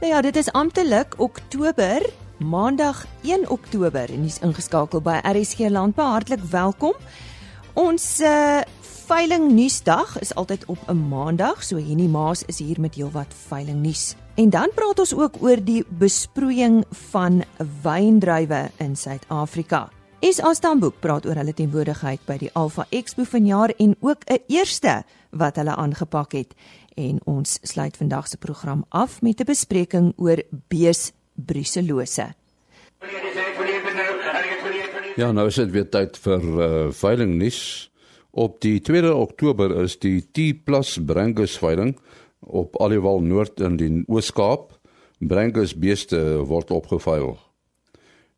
Nou ja, dit is amptelik Oktober, Maandag 1 Oktober en jy's ingeskakel by RSG Landbou. Hartlik welkom. Ons uh veiling nuusdag is altyd op 'n Maandag, so Henny Maas is hier met heelwat veiling nuus. En dan praat ons ook oor die besproeiing van wyndruiwe in Suid-Afrika. SA Stamboek praat oor hulle teenwoordigheid by die Alpha Expo vanjaar en ook 'n eerste wat hulle aangepak het. En ons sluit vandag se program af met 'n bespreking oor beesbruselose. Ja, nou is dit weer tyd vir uh, veiling nuus. Op die 2de Oktober is die T+ Brangus veiling op Aliwal Noord in die Oos-Kaap. Brangus beeste word opgeveil.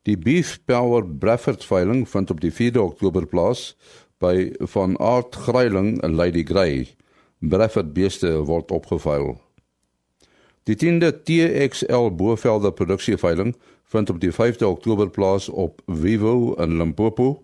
Die Beef Power Bradford veiling vind op die 4de Oktober plaas by van Aard Greiling en Lady Grey. Bradford beeste word opgeveil. Die 10de TXL Boevelde produksie veiling vind op die 5de Oktober plaas op Vivo in Limpopo.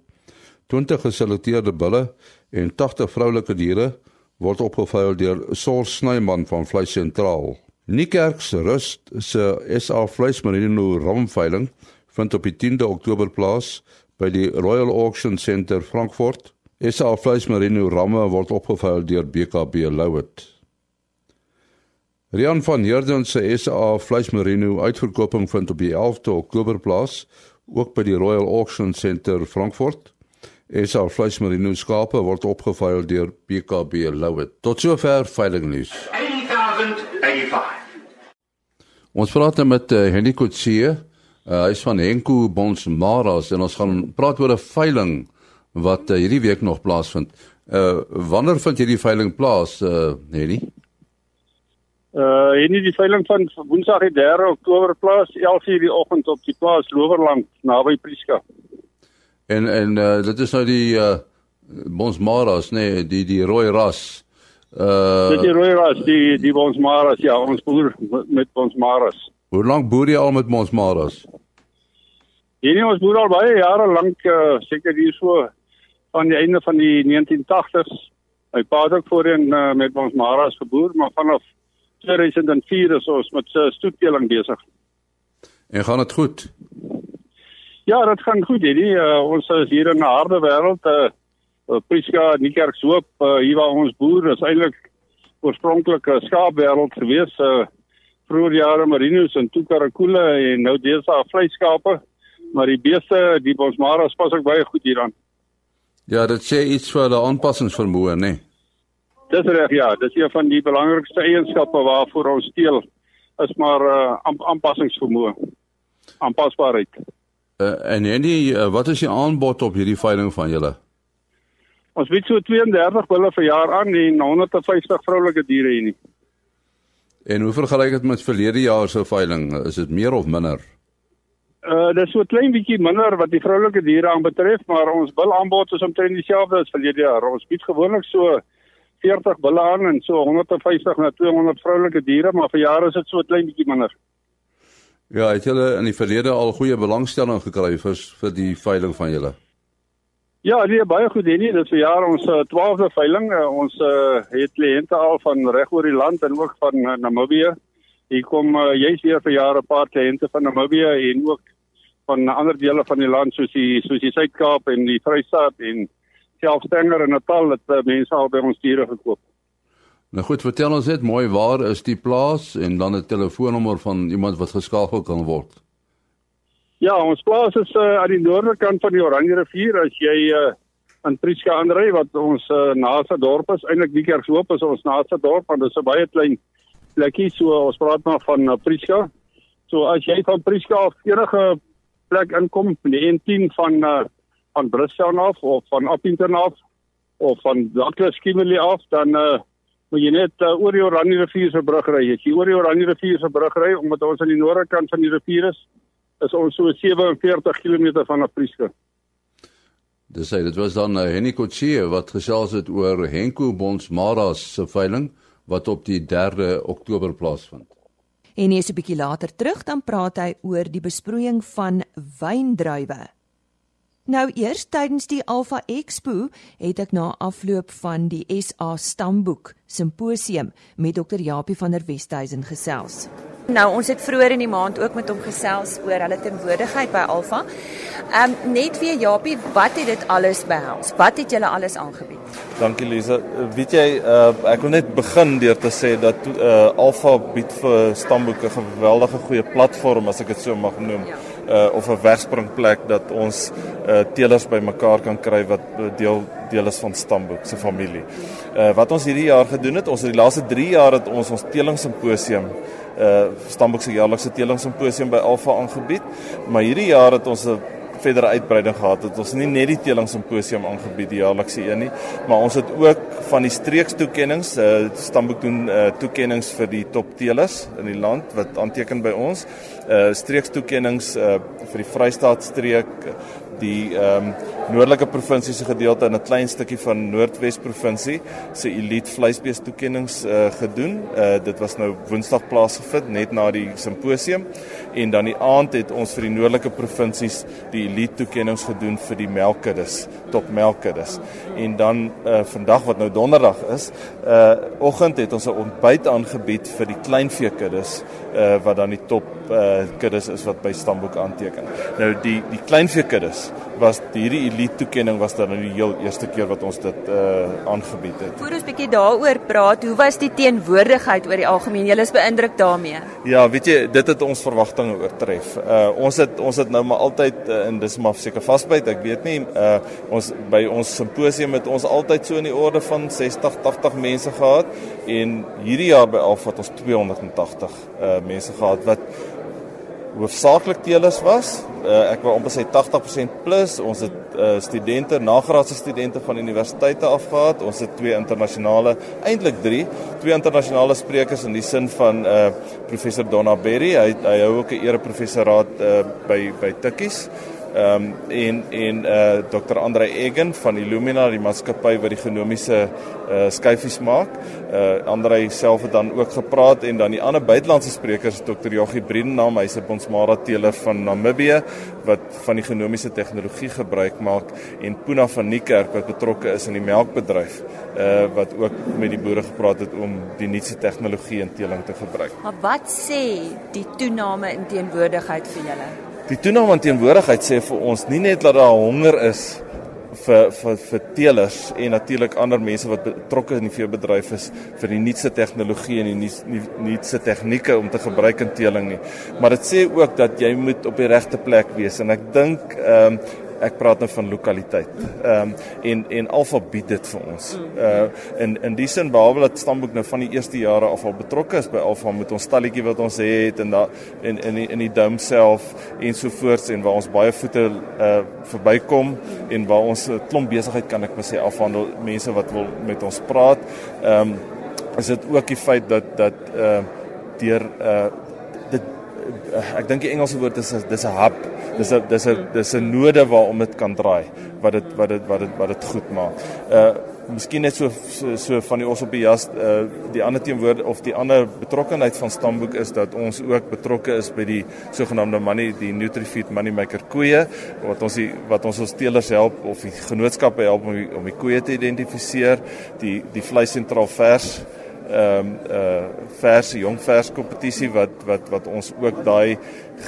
20 geselekteerde bulle en 80 vroulike diere word opgeveil deur Sol Snyman van Vleis Sentraal. Niekerks Rust se SA Vleismarino ramveiling vind op die 10de Oktober plaas by die Royal Auction Centre Frankfurt. SA Vleismarino ramme word opgeveil deur BKB Louet. Rian van Heerden se SA Vleismarino uitverkoping vind op die 11de Oktober plaas ook by die Royal Auction Centre Frankfurt. SA vleismerino skape word opgeveil deur PKB Louet. Tot sover veiling nuus. 8085. Ons praat nou met uh, Henny Kotse. Uh, hy is van Henko Bonsmaras en ons gaan praat oor 'n veiling wat uh, hierdie week nog plaasvind. Uh wanneer vind hierdie veiling plaas, uh Henny? Uh hierdie die veiling van Woensdag die 3 Oktober plaas 11:00 die oggend op die plaas Lowerland naby Prieska. En en uh, dit is nou die uh Bonsmaras nee, die die rooi ras. Uh Dit die rooi ras, die die Bonsmaras, ja, ons boer met Bonsmaras. Hoe lank boer jy al met Bonsmaras? Hierdie ons boer al baie jare lank, uh, seker hier so van die einde van die 1980s. My pa het ook voorheen uh, met Bonsmaras geboer, maar vanaf 2004 is ons met uh, stoetteling besig. En gaan dit goed? Ja, dit gaan goed hierdie. Uh, ons is hier in 'n harde wêreld. Uh, uh, Prieska, Niekerkshoop, uh, hier waar ons boer, is eintlik oorspronklik 'n skaapwêreld gewees. Uh, vroeger jare merinos en tukarakule en nou deesdae vleiskape. Maar die beeste, die bosmaras pas ook baie goed hieraan. Ja, dit sê iets vir die aanpassingsvermoë, né? Nee. Dis reg, ja. Dis een van die belangrikste eienskappe waarvoor ons steel is maar uh, aanpassingsvermoë. Aanpasbaarheid. Uh, en Andy, uh, wat is die aanbod op hierdie veiling van julle? Ons bied so 32 bulle per jaar aan en 150 vroulike diere hier nie. En hoe vergelyk dit met verlede jaar se veiling? Is dit meer of minder? Uh dis so 'n klein bietjie minder wat die vroulike diere aanbetref, maar ons bil aanbod is omtrent dieselfde as verlede jaar. Ons bied gewoonlik so 40 bulle aan en so 150 na 200 vroulike diere, maar vir jare is dit so 'n klein bietjie minder. Ja, het julle in die verlede al goeie belangstelling gekry vir vir die veiling van julle? Ja, nee, baie goed hier nie. Dit is vir jaar ons 12de uh, veiling. Uh, ons uh, het kliënte al van reg oor die land en ook van uh, Namibië. Hier kom uh, juis weer vir jare 'n paar kliënte van Namibië en ook van ander dele van die land soos die soos die Suid-Kaap en die Vrystaat en selfs Stenger en Natal het uh, mense al by ons diere gekoop. Nou goed, vertel ons net mooi waar is die plaas en dan 'n telefoonnommer van iemand wat geskakel kan word. Ja, ons plaas is uh, aan die noordelike kant van die Oranje rivier as jy uh, in Prieska aanry wat ons uh, naaste dorp is. Eintlik die Kerkhoop is ons naaste dorp want dit is 'n baie klein plekkie so ons praat maar van uh, Prieska. So as jy van Prieska af enige plek inkom, die N10 van uh, van Bristol af of van Appington af of van Douglas Kimberley af dan uh, moet jy net uh, oor die Oranje rivier se brug ry. As jy oor die Oranje rivier se brug ry omdat ons aan die noorde kant van die rivier is, is ons so 47 km van Aprieska. Dis sê dit was dan uh, Henny Kotse wat gesels het oor Henko Bonsmaras se veiling wat op die 3de Oktober plaasvind. En hier is 'n bietjie later terug dan praat hy oor die besproeiing van wyndruiwe. Nou eers tydens die Alpha Expo het ek na afloop van die SA Stamboek Simposium met Dr. Japie van der Westhuizen gesels. Nou ons het vroeër in die maand ook met hom gesels oor hulle teenwoordigheid by Alfa. Ehm um, net weer Japie, wat het dit alles behels? Wat het julle alles aangebied? Dankie Lisa. Weet jy, uh, ek wil net begin deur te sê dat uh, Alfa bied vir stamboeke 'n geweldige goeie platform as ek dit so mag noem. Ja. Uh, of 'n wegspringplek dat ons uh, teelers bymekaar kan kry wat deel deel is van Stamboek se familie. Uh, wat ons hierdie jaar gedoen het, ons het die laaste 3 jaar het ons ons teelingssimposium uh Stamboek se jaarlikse teelingssimposium by Alfa aangebied, maar hierdie jaar het ons 'n verdere uitbreiding gehad. Het ons nie net die teelingssimposium aangebied die jaarlikse een nie, maar ons het ook van die streekstoekennings, uh Stamboek doen uh toekennings vir die top teelers in die land wat aanteken by ons. Uh streekstoekennings uh vir die Vrystaat streek die ehm um, noordelike provinsie se gedeelte in 'n klein stukkie van Noordwes provinsie se elite vleisbees toekennings uh, gedoen. Uh, dit was nou Woensdag plaasgevind net na die simposium en dan die aand het ons vir die noordelike provinsies die elite toekennings gedoen vir die melkkuddes, top melkkuddes. En dan uh, vandag wat nou donderdag is, uh oggend het ons 'n ontbyt aangebied vir die kleinvee kuddes uh wat dan die top uh kuddes is wat by stamboek aanteken. Nou die die kleinvee kuddes was hierdie elite toekenning was dan nou die heel eerste keer wat ons dit uh aangebied het. Voordat ons bietjie daaroor praat, hoe was die teenwoordigheid oor die algemeen? Julle is beïndruk daarmee? Ja, weet jy, dit het ons verwagtinge oortref. Uh ons het ons het nou maar altyd uh, en dis maar seker vasbyt, ek weet nie, uh ons by ons simposium het ons altyd so in die orde van 60, 80 mense gehad en hierdie jaar by Alfa het ons 280 uh mense gehad wat hoofsaaklik teelers was. Uh, ek wil amper sê 80% plus. Ons het uh, studente, nagraadse studente van universiteite af gehad. Ons het twee internasionale, eintlik 3, twee internasionale sprekers in die sin van uh professor Donna Berry. Hy hy hou ook 'n ere professoraat uh by by Tikkies. Ehm um, en en uh Dr. Andre Egen van Illumina die maatskappy wat die genomiese uh skyfies maak. Uh Andre self het dan ook gepraat en dan die ander buitelandse sprekers Dr. Joggie Briedennaam, hy's 'n bonsmara teeler van Namibië wat van die genomiese tegnologie gebruik maak en Puna van Niekerk wat betrokke is in die melkbedryf uh wat ook met die boere gepraat het om die nuutste tegnologie in teeling te gebruik. Maar wat sê die toename in teenwoordigheid vir julle? Die toename aan teenwoordigheid sê vir ons nie net dat daar honger is vir vir vir teelers en natuurlik ander mense wat betrokke in die veebedryf is vir die nuutste tegnologie en die nuutste tegnieke om te gebruik in teeling nie. Maar dit sê ook dat jy moet op die regte plek wees en ek dink ehm um, ek praat nou van lokaliteit. Ehm um, en en Alfa bied dit vir ons. Uh in in die sin behalwe dat Stamboek nou van die eerste jare af al betrokke is by Alfa met ons stalletjie wat ons het en daar in in die, die dome self en so voort en waar ons baie voete uh verbykom en waar ons 'n klomp besigheid kan ek maar sê afhandel mense wat wil met ons praat. Ehm um, is dit ook die feit dat dat uh deur uh dit ek dink die Engelse woord is dis 'n hub dis 'n dis 'n dis 'n node waarom dit kan draai wat dit wat dit wat dit wat dit goed maak. Uh miskien net so, so so van die ons op die jas uh die ander teenwoorde of die ander betrokkenheid van Stamboek is dat ons ook betrokke is by die sogenaamde money die Nutrifeed money maker koeie wat ons die wat ons ons teelers help of die genootskappe help om die, om die koeie te identifiseer die die vleis sentraal vers ehm um, uh verse jong vers kompetisie wat wat wat ons ook daai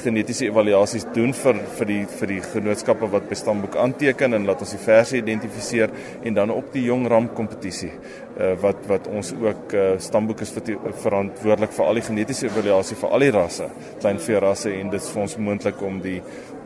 genetiese evaluasies doen vir vir die vir die genootskappe wat by stamboek aanteken en laat ons die verse identifiseer en dan op die jong ram kompetisie uh wat wat ons ook uh stamboek is verantwoordelik vir al die genetiese evaluasie vir al die rasse klein vee rasse en dit is vir ons moontlik om die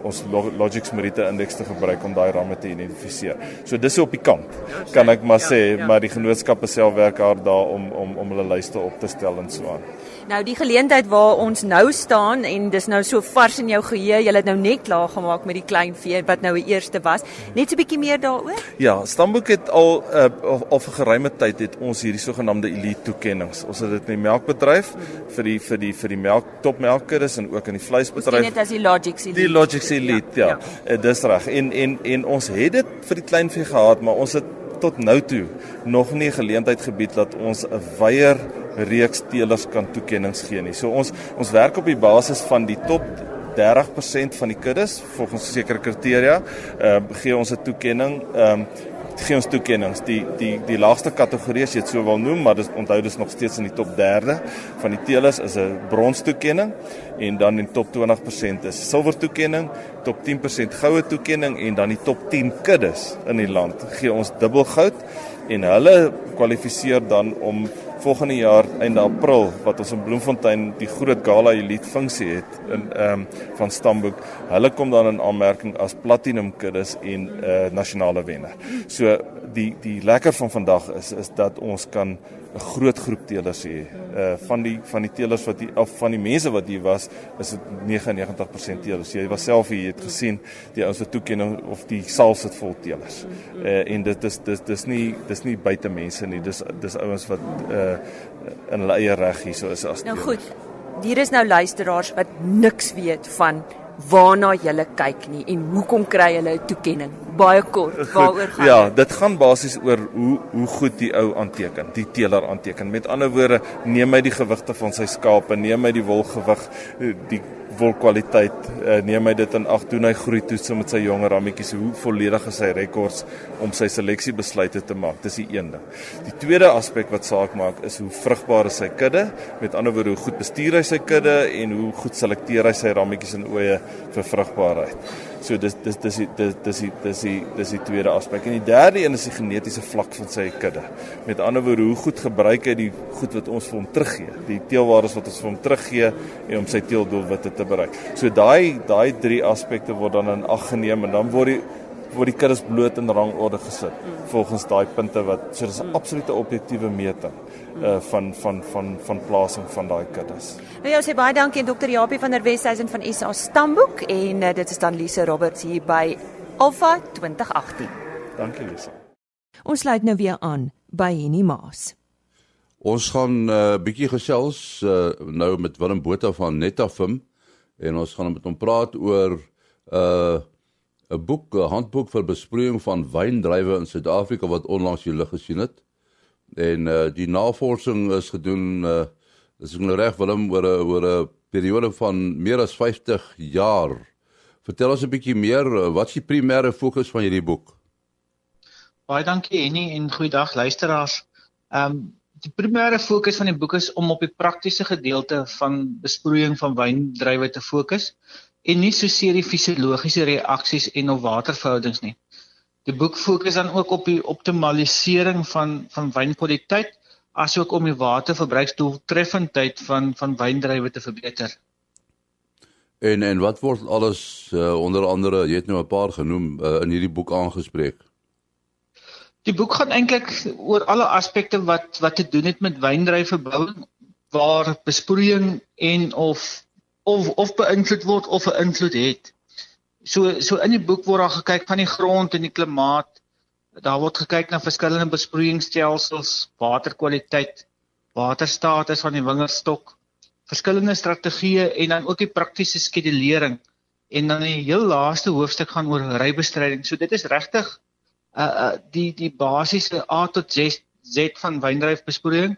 ons Logix Merite indeks te gebruik om daai ramme te identifiseer. So dis op die kant kan ek maar ja, sê, maar die genootskappe self werk hard daar om om om hulle lyste op te stel en so aan. Nou die geleentheid waar ons nou staan en dis nou so vars in jou geheue, jy het nou net klaar gemaak met die klein vee wat nou die eerste was. Net so 'n bietjie meer daaroor? Ja, Stamboek het al uh, al vir geruime tyd het ons hierdie sogenaamde elite toekennings. Ons het dit in die melkbedryf vir die vir die vir die melk topmelkers en ook in die vleisbedryf. Dit is die Logix elite. Die Logix elite, ja. ja. ja. Uh, dis reg. En en en ons het dit vir die klein vee gehad, maar ons het tot nou toe nog nie geleentheid gebied dat ons 'n weier reeks teelers kan toekennings gee nie. So ons ons werk op die basis van die top 30% van die kuddes volgens sekere kriteria, ehm uh, gee ons 'n toekenning. Ehm um, gee ons toekenninge. Die die die laagste kategorie as jy dit sou wil noem, maar dis onthou dis nog steeds in die top 3 van die teelers is 'n brons toekenning en dan in top 20% is silwer toekenning, top 10% goue toekenning en dan die top 10 kuddes in die land gee ons dubbel goud en hulle kwalifiseer dan om volgende jaar einde April wat ons in Bloemfontein die groot gala elite funksie het in ehm um, van Stamboek. Hulle kom dan in aanmerking as platinum kuddes en 'n uh, eh, nasionale wenner. So die die lekker van vandag is is dat ons kan 'n groot groep teelers hê. Uh van die van die teelers wat hier of van die mense wat hier was, is dit 99% teelers. Jy was self hier, jy het gesien die ouens wat toekenning of die saal sit vol teelers. Uh en dit is dis dis nie dis nie buite mense nie. Dis dis ouens wat uh in hulle eie reg hier so is as Nou goed. Hier is nou luisteraars wat niks weet van waarna jy kyk nie en hoekom kry hulle 'n toekenning? Baie kort, waaroor gaan Ja, dit gaan basies oor hoe hoe goed die ou aanteken, die teeler aanteken. Met ander woorde, neem hy die gewigte van sy skape, neem hy die wolgewig, die wolkwaliteit, uh, neem hy dit in ag doen hy groei toets met sy jonger rammetjies, hoe volledig is sy rekords om sy seleksiebesluite te maak. Dis die een ding. Die tweede aspek wat saak maak is hoe vrugbaar is sy kudde, met ander woorde hoe goed bestuur hy sy kudde en hoe goed selekteer hy sy rammetjies en oeye vir vrugbaarheid. So dis dis dis dis dis dis dis die dis die tweede aspek. En die derde een is die genetiese vlak van sy kudde. Met ander woorde, hoe goed gebruik hy die goed wat ons vir hom teruggee, die teelwaardes wat ons vir hom teruggee en om sy teeldoelwitte te bereik. So daai daai drie aspekte word dan in ag geneem en dan word die word die kinders bloot in rangorde gesit mm. volgens daai punte wat so dis 'n mm. absolute objektiewe meting uh van van van van plasing van daai kinders. Nou ja, sê baie dankie aan Dr. Japie van der Westhuizen van SA Stamboek en uh, dit is dan Lise Roberts hier by Alpha 2018. Dankie Lise. Ons sluit nou weer aan by Henny Maas. Ons gaan 'n uh, bietjie gesels uh, nou met Willem Botha van Netafim en ons gaan met hom praat oor uh, 'n boek, 'n handboek vir besproeiing van wyndrywe in Suid-Afrika wat onlangs lig gesien het. En uh die navorsing is gedoen uh is nou reg Willem oor 'n oor 'n periode van meer as 50 jaar. Vertel ons 'n bietjie meer, uh, wat is die primêre fokus van hierdie boek? Baie dankie Henny en goeiedag luisteraars. Ehm um, die primêre fokus van die boek is om op die praktiese gedeelte van besproeiing van wyndrywe te fokus en nie soseer die fisiologiese reaksies en of waterverhoudings nie. Die boek fokus dan ook op die optimalisering van van wynkwaliteit asook om die waterverbruiksdoeltreffendheid van van wyndrywe te verbeter. En en wat word alles uh, onder andere, jy het nou 'n paar genoem uh, in hierdie boek aangespreek? Die boek gaan eintlik oor alle aspekte wat wat te doen het met wyndryfverbouing waar besproeiing en of of of beïnvloed word of 'n invloed het. So so in die boek word daar gekyk van die grond en die klimaat. Daar word gekyk na verskillende besproeiingsstelsels, waterkwaliteit, waterstatus van die wingerdstok, verskillende strategieë en dan ook die praktiese skedulering. En dan die heel laaste hoofstuk gaan oor rybestryding. So dit is regtig uh uh die die basiese A tot Z Z van wyndryfbesproeiing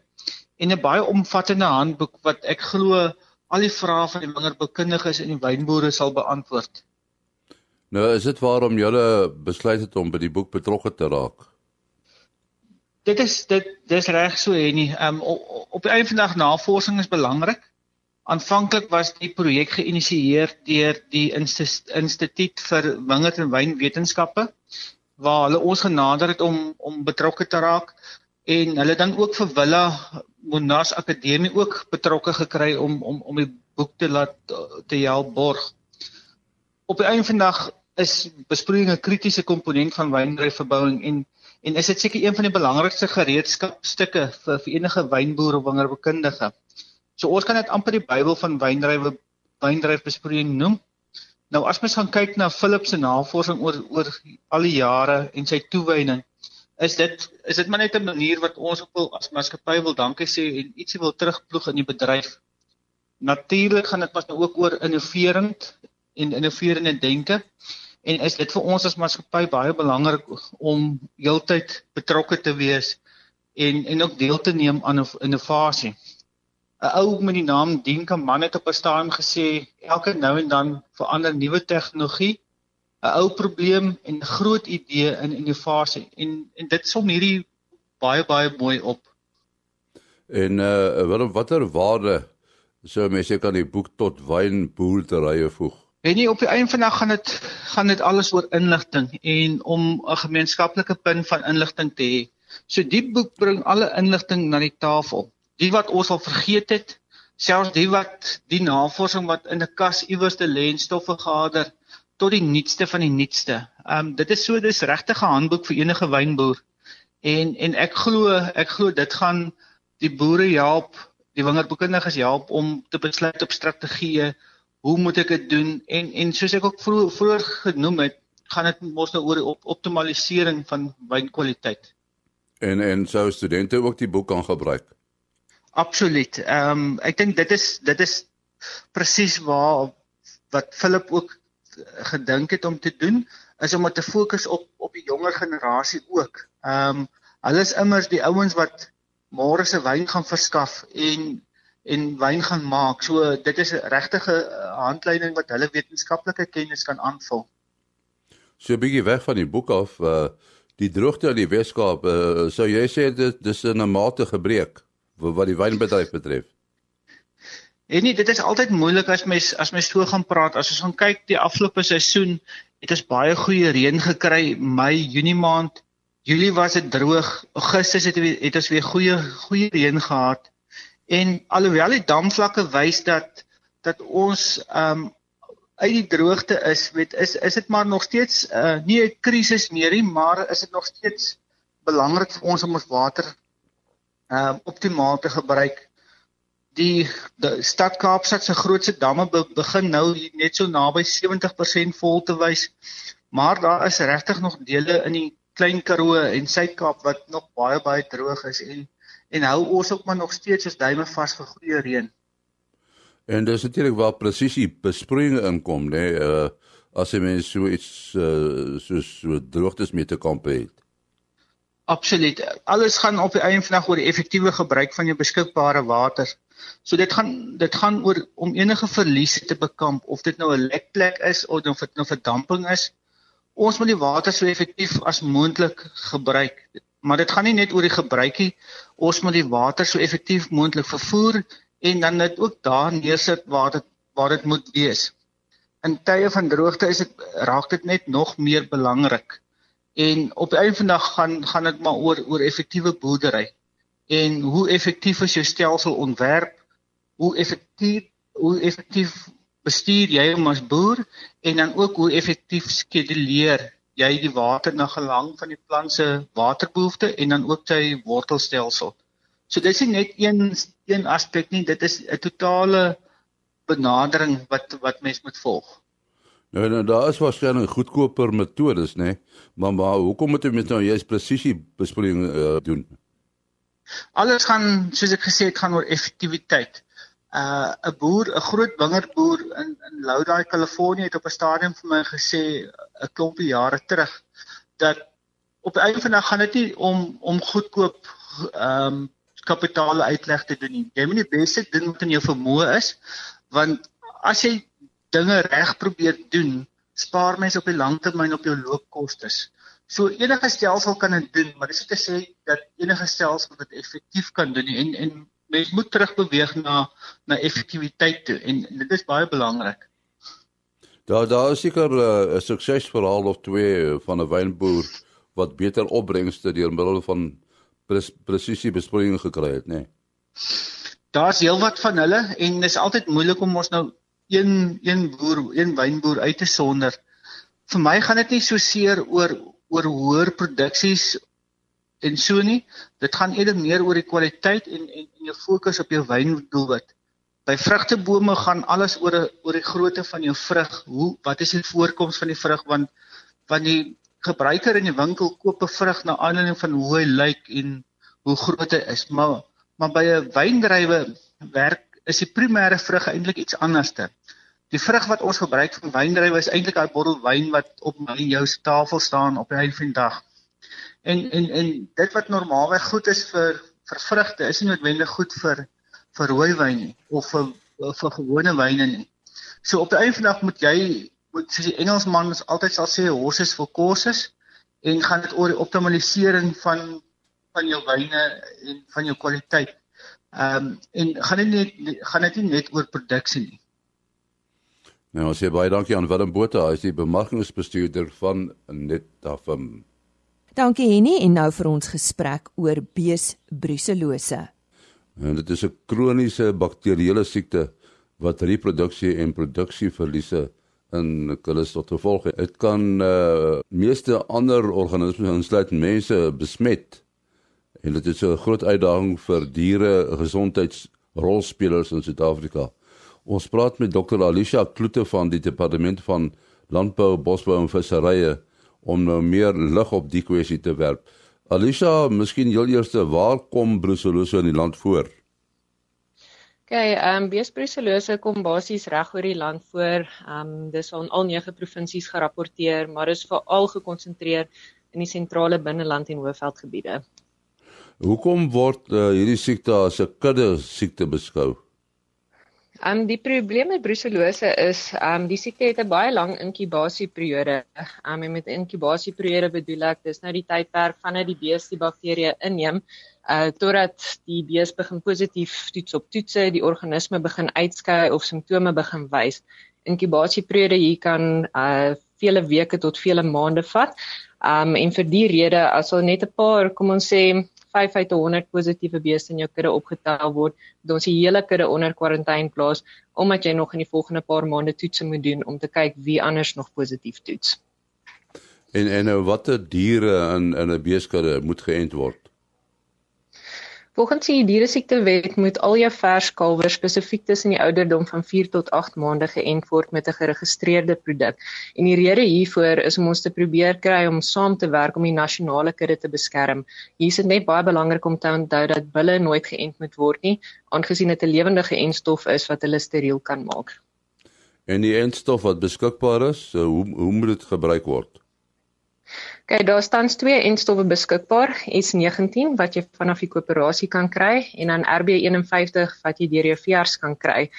en 'n baie omvattende handboek wat ek glo al die vrae van die wingerbekundiges en die wynboere sal beantwoord. Nou, is dit waarom jy besluit het om by die boek betrokke te raak? Dit is dit dis reg so hè nie. Um op die einde van die dag navorsing is belangrik. Aanvanklik was die projek geïnisieer deur die Instituut vir Wingerd en Wynwetenskappe waar hulle ons genader het om om betrokke te raak en hulle dan ook vir Willa Monas Akademie ook betrokke gekry om om om die boek te laat te help borg. Op die einde van dag is besproeiing 'n kritiese komponent van wyndryfverbouing en en is dit seker een van die belangrikste gereedskapstukke vir, vir enige wynboer of wingerdbekundige. So ons kan dit amper die Bybel van wyndrywe wyndryfbesproeiing noem. Nou as mens gaan kyk na Philip se navorsing oor oor al die jare en sy toewyding is dit is dit maar net 'n manier wat ons ook wil as maatskappy wil dankie sê en ietsie wil terugploeg in die bedryf. Natuurlik gaan dit maar nou ook oor innoverend en innoverende denke en is dit vir ons as maatskappy baie belangrik om heeltyd betrokke te wees en en ook deel te neem aan innovasie. 'n Ou met die naam Dien Kaman het op 'n stadium gesê elke nou en dan verander nuwe tegnologie 'n ou probleem en 'n groot idee in innovasie en en dit som hierdie baie baie mooi op. En uh wat watter waarde sou mense kan die boek tot wynboerderye voeg? En nie op die einde van die dag gaan dit gaan dit alles oor inligting en om 'n gemeenskaplike punt van inligting te hê. So die boek bring alle inligting na die tafel. Die wat ons al vergeet het, selfs die wat die navorsing wat in 'n kas iewers te lê en stoffe gehader tot die nuutste van die nuutste. Ehm um, dit is so dis regtig 'n handboek vir enige wynboer. En en ek glo ek glo dit gaan die boere help, die wingerdboekundiges help om te besluit op strategieë hoe moet ek dit doen en en soos ek ook vroeër vroeër genoem het, gaan dit mos nou oor die op, optimalisering van wynkwaliteit. En en sou studente ook die boek kan gebruik? Absoluut. Ehm um, ek dink dit is dit is presies waar wat Philip ook gedink het om te doen is om te fokus op op die jonger generasie ook. Ehm um, hulle is immers die ouens wat môre se wyn gaan verskaf en en wyn gaan maak. So dit is 'n regtige eh, handleiding wat hulle wetenskaplike kennis kan aanvul. So 'n bietjie weg van die boek af, uh die droogte in die Weskaap, uh, sou jy sê dit dis 'n mate gebreek wat die wynbedryf betref? En nee, dit is altyd moeilik as mens as mens so gaan praat. As ons gaan kyk die afgelope seisoen, het ons baie goeie reën gekry, Mei, Junie maand. Julie was dit droog. Augustus het het ons weer goeie goeie reën gehad. En alhoewel die damvlakke wys dat dat ons ehm um, uit die droogte is, weet is is dit maar nog steeds uh, nie 'n krisis meer nie, maar is dit nog steeds belangrik vir ons om ons water ehm um, optimaal te gebruik. Die, die stad Kaapstad se grootste damme be, begin nou net so naby 70% vol te wys. Maar daar is regtig nog dele in die Klein Karoo en Suid-Kaap wat nog baie baie droog is en en hou ons ook maar nog steeds as duime vas vir goeie reën. En dis natuurlik waar presisie besproeiing inkom, nê, nee, uh as jy mens so iets uh so so droogtes mee te kamp het. Absoluut. Alles gaan op die einde van dag oor die effektiewe gebruik van jou beskikbare water. So dit gaan dit gaan oor om enige verliese te bekamp of dit nou 'n lekplek is of of dit nou verdamping is. Ons moet die water so effektief as moontlik gebruik. Maar dit gaan nie net oor die gebruikie. Ons moet die water so effektief moontlik vervoer en dan net ook daar neersit waar dit waar dit moet wees. In tye van droogte is dit raak dit net nog meer belangrik. En op die einde van dag gaan gaan dit maar oor oor effektiewe boerdery. En hoe effektief is jou stelsel ontwerp? Hoe effektief hoe effektief bestuur jy hom as boer en dan ook hoe effektief skeduleer jy die water na gelang van die plant se waterbehoefte en dan ook sy wortelstelsel. So dis nie net een een aspek nie, dit is 'n totale benadering wat wat mens moet volg. Nou nou daar is waarskynlik goedkoper metodes, nê? Maar maar hoekom moet jy met nou juist presisie besproeiing uh, doen? Alles gaan soos ek gesê het gaan oor effektiwiteit. Uh 'n boer, 'n groot wingerdboer in in Lodi, Kalifornië het op 'n stadium vir my gesê 'n klompie jare terug dat op 'n einde van die dag gaan dit nie om om goedkoop ehm um, kapitaal uitleg te doen nie. Jy moet die beste doen wat in jou vermoë is want as jy dinge reg probeer doen, spaar mens op die lang termyn op jou loopkoste. So enige stelsel kan dit doen, maar dis om te sê dat enige stelsel dit effektief kan doen en en mens moet terugbeweeg na na effektiwiteit toe en dit is baie belangrik. Daar daar is seker eh, 'n uh, suksesverhaal of twee van 'n wynboer wat beter opbrengste deur middel van pres, presisie besproeiing gekry het, nê. Nee. Daar's heelwat van hulle en dis altyd moeilik om ons nou een een boer, een wynboer uit te sonder. Vir my gaan dit nie so seer oor oor hoër produksies en so nie. Dit gaan eerder meer oor die kwaliteit en en en jou fokus op jou wyndoelwit. By vrugtebome gaan alles oor oor die grootte van jou vrug. Hoe wat is die voorkoms van die vrug want want die gebruiker in die winkel koop 'n vrug na aanleiding van hoe hy lyk en hoe groot hy is. Maar maar by 'n wyndrywe werk is die primêre vrug eintlik iets anderste. Die vrug wat ons gebruik vir wyndrywe is eintlik daai bottel wyn wat op my en jou tafel staan op 'n einde van die dag. En en en dit wat normaalweg goed is vir vir vrugte is nie noodwendig goed vir vir rooi wyn nie of vir vir gewone wyne nie. So op die einde van die dag moet jy soos die Engelsman altyd sal sê horses for courses en gaan dit oor die optimalisering van van jou wyne en van jou kwaliteit. Ehm um, en gaan dit net gaan dit nie net oor produksie nie. Nou as jy baie dankie aan Willem Botha, hy is die bemarkingsbestuurder van Netafim. Dankie Henny en nou vir ons gesprek oor bees bruselose. En dit is 'n kroniese bakterieële siekte wat reproduksie en produksieverliese in kulles tot gevolg het. Dit kan uh meeste ander organismes insluit mense besmet. En dit is 'n groot uitdaging vir diere gesondheidsrolspelers in Suid-Afrika. Ons praat met Dr. Alicia Kloete van die Departement van Landbou, Bosbou en Visserye om nou meer lig op die kwessie te werp. Alicia, miskien heel eers, waar kom brucellose in die land voor? Okay, ehm um, beesbrucellose kom basies reg oor die land voor. Ehm um, dis aan al nege provinsies gerapporteer, maar is veral gekonsentreer in die sentrale binneland en hoofveldgebiede. Hoekom word uh, hierdie siekte as 'n kudde siekte beskou? Ehm um, die probleem met brucellose is ehm um, die siekte het 'n baie lang inkubasieperiode. Ehm um, en met inkubasieperiode bedoel ek dis nou die tydperk vanaf die bees die bakterieë inneem uh totdat die bees begin positief toets op toetse, die organisme begin uitskei of simptome begin wys. Inkubasieperiode hier kan uh vele weke tot vele maande vat. Um en vir die rede as al net 'n paar, kom ons sê 5 uit 100 positiewe beeste in jou kudde opgetel word, moet ons die hele kudde onder kwarantyne plaas omdat jy nog in die volgende paar maande toetse moet doen om te kyk wie anders nog positief toets. En en nou watter diere in in 'n beeskudde moet geënt word? Volgens die dieresiektewet moet al jou vers kalwers spesifiek tussen die ouderdom van 4 tot 8 maande geënt word met 'n geregistreerde produk. En die rede hiervoor is om ons te probeer kry om saam te werk om die nasionale kudde te beskerm. Hier is dit net baie belangrik om te onthou dat bulle nooit geënt moet word nie, aangesien dit 'n lewendige enstof is wat hulle steriel kan maak. En die enstof wat beskikbaar is, hoe hoe moet dit gebruik word? Kyk, daar staan twee enstowwe beskikbaar, S19 wat jy vanaf die koöperasie kan kry en dan RB51 wat jy deur jou veearts kan kry.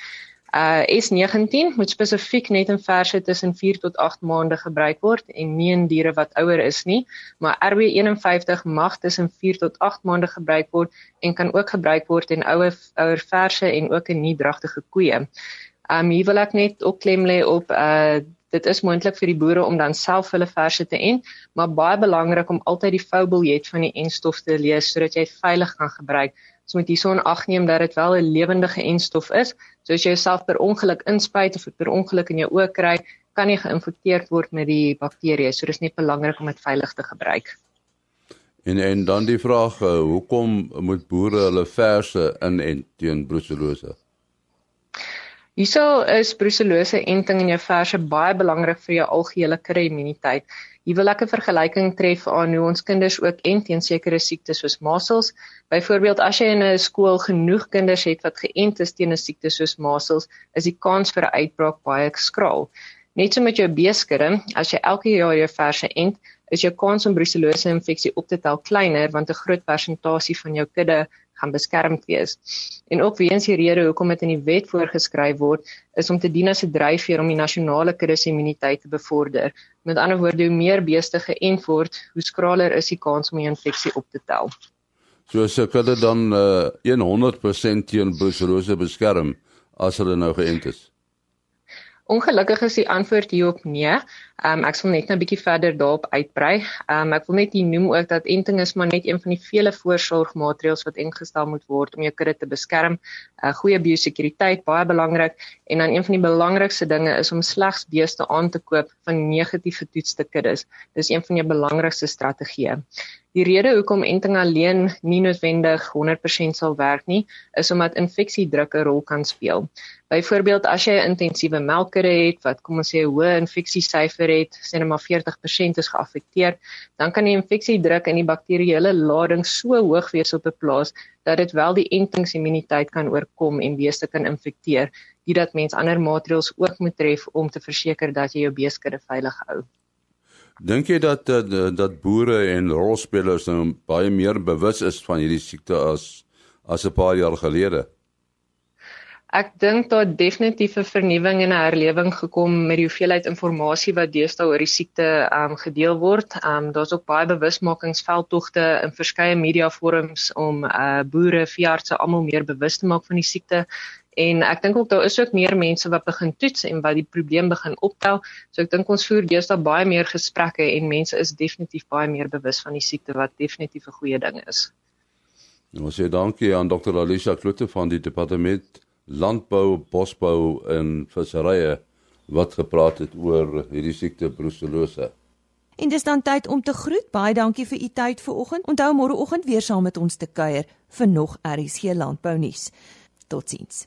Uh S19 moet spesifiek net in verse tussen 4 tot 8 maande gebruik word en nie in diere wat ouer is nie, maar RB51 mag tussen 4 tot 8 maande gebruik word en kan ook gebruik word in ouer ouer verse en ook in nie dragtige koeie. Um hier wil ek net ook klem lê op uh dit is moontlik vir die boere om dan self hulle verse te en, maar baie belangrik om altyd die voubiljet van die enstof te lees sodat jy veilig kan gebruik. Moet jy so 'n ag neem dat dit wel 'n lewendige enstof is. So as jy jouself per ongeluk inspuit of per ongeluk in jou oë kry, kan jy geïnfekteer word met die bakterieë. So dis net belangrik om dit veilig te gebruik. En en dan die vraag, uh, hoekom moet boere hulle verse in en teen brucellose? Hierso is brucellose enting in jou verse baie belangrik vir jou algehele kudde immuniteit. Hier wil ek 'n vergelyking tref aan hoe ons kinders ook ent teen sekere siektes soos measles. Byvoorbeeld as jy in 'n skool genoeg kinders het wat geënt is teen 'n siekte soos measles, is die kans vir 'n uitbraak baie skraal. Net so met jou beeskudde, as jy elke jaar jou verse ent, is jou kans om brucellose infeksie op te tel kleiner want 'n groot persentasie van jou kudde gaan beskermd wees. En ook weens die rede hoekom dit in die wet voorgeskryf word, is om te dien as 'n dryfveer om die nasionale kudde se immuniteit te bevorder. Met ander woorde, hoe meer beeste geënt word, hoe skraler is die kans om die infeksie op te tel. So as ek hulle dan uh, 100% teen brucellose beskerm as hulle nou geënt is. Ongelukkig is die antwoord hierop nee. Um, ek sal net nou 'n bietjie verder daarop uitbrei. Um, ek wil net hier noem ook dat enting is maar net een van die vele voorsorgmaatreëls wat ingestel moet word om jou kudde te beskerm. 'n uh, Goeie biosekuriteit baie belangrik en dan een van die belangrikste dinge is om slegs beeste aan te koop van negatief getoetste kuddes. Dis een van jou belangrikste strategieë. Die rede hoekom enting alleen nie noodwendig 100% sal werk nie, is omdat infeksiedruk 'n rol kan speel. Byvoorbeeld as jy 'n intensiewe melkkudde het wat kom ons sê 'n hoë infeksiesyfer het, sê net maar 40% is geaffekteer, dan kan die infeksiedruk in die bakterieële lading so hoog wees op 'n plaas dat dit wel die entingsimmuniteit kan oorkom en beeste kan infekteer, dit dat mens ander maatreëls ook moet tref om te verseker dat jy jou beeskudde veilig hou. Dink jy dat dat, dat boere en rolspelers nou baie meer bewus is van hierdie siekte as as 'n paar jaar gelede? Ek dink daar definitief 'n vernuwing en 'n herlewing gekom met die hoeveelheid inligting wat deesdae oor die siekte um gedeel word. Um daar's ook baie bewusmakingsveldtogte in verskeie mediaforums om uh boere, veeartse almal meer bewus te maak van die siekte. En ek dink ook daar is ook meer mense wat begin toets en wat die probleem begin optel. So ek dink ons voer deesdae baie meer gesprekke en mense is definitief baie meer bewus van die siekte wat definitief 'n goeie ding is. Ons sê dankie aan Dr. Alicia Kloete van die departement landbou, bosbou en visserye wat gepraat het oor hierdie siekte brucellose. En dis dan tyd om te groet. Baie dankie vir u tyd vanoggend. Onthou môreoggend weer saam met ons te kuier vir nog RSG landbou nuus. Totsiens.